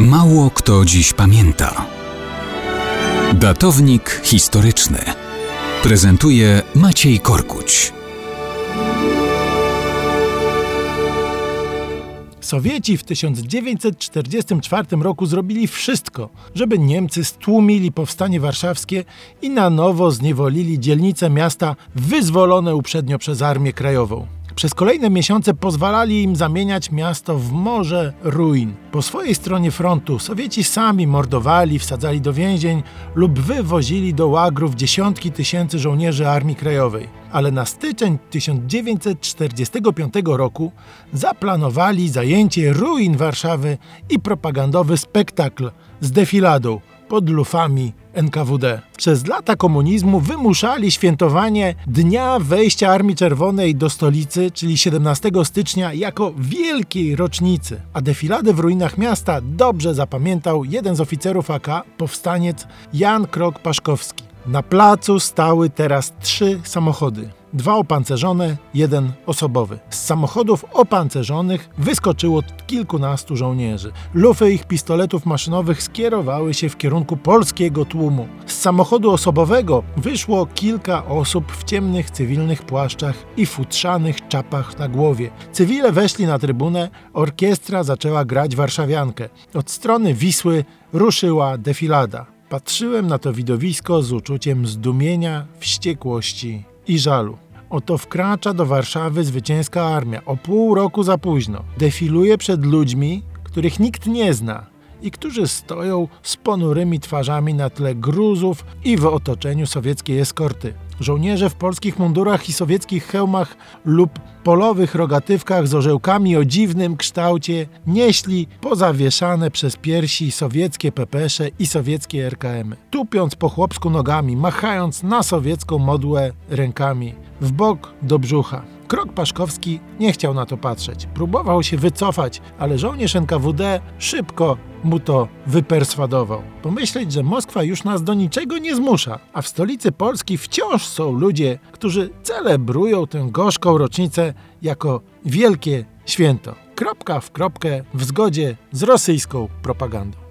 Mało kto dziś pamięta. Datownik historyczny prezentuje Maciej Korkuć. Sowieci w 1944 roku zrobili wszystko, żeby Niemcy stłumili powstanie warszawskie i na nowo zniewolili dzielnice miasta wyzwolone uprzednio przez Armię Krajową. Przez kolejne miesiące pozwalali im zamieniać miasto w morze ruin. Po swojej stronie frontu Sowieci sami mordowali, wsadzali do więzień lub wywozili do łagrów dziesiątki tysięcy żołnierzy Armii Krajowej. Ale na styczeń 1945 roku zaplanowali zajęcie ruin Warszawy i propagandowy spektakl z defiladą pod lufami NKWD. Przez lata komunizmu wymuszali świętowanie dnia wejścia Armii Czerwonej do stolicy, czyli 17 stycznia, jako wielkiej rocznicy. A defiladę w ruinach miasta dobrze zapamiętał jeden z oficerów AK, powstaniec Jan Krok-Paszkowski. Na placu stały teraz trzy samochody. Dwa opancerzone, jeden osobowy. Z samochodów opancerzonych wyskoczyło kilkunastu żołnierzy. Lufy ich pistoletów maszynowych skierowały się w kierunku polskiego tłumu. Z samochodu osobowego wyszło kilka osób w ciemnych cywilnych płaszczach i futrzanych czapach na głowie. Cywile weszli na trybunę, orkiestra zaczęła grać warszawiankę. Od strony Wisły ruszyła defilada. Patrzyłem na to widowisko z uczuciem zdumienia, wściekłości i żalu. Oto wkracza do Warszawy zwycięska armia o pół roku za późno. Defiluje przed ludźmi, których nikt nie zna i którzy stoją z ponurymi twarzami na tle gruzów i w otoczeniu sowieckiej eskorty. Żołnierze w polskich mundurach i sowieckich hełmach lub polowych rogatywkach z orzełkami o dziwnym kształcie nieśli pozawieszane przez piersi sowieckie pepesze i sowieckie RKM. Tupiąc po chłopsku nogami, machając na sowiecką modłę rękami, w bok do brzucha. Krok Paszkowski nie chciał na to patrzeć. Próbował się wycofać, ale żołnierz NKWD szybko mu to wyperswadował. Pomyśleć, że Moskwa już nas do niczego nie zmusza, a w stolicy Polski wciąż są ludzie, którzy celebrują tę gorzką rocznicę jako wielkie święto. Kropka w kropkę w zgodzie z rosyjską propagandą.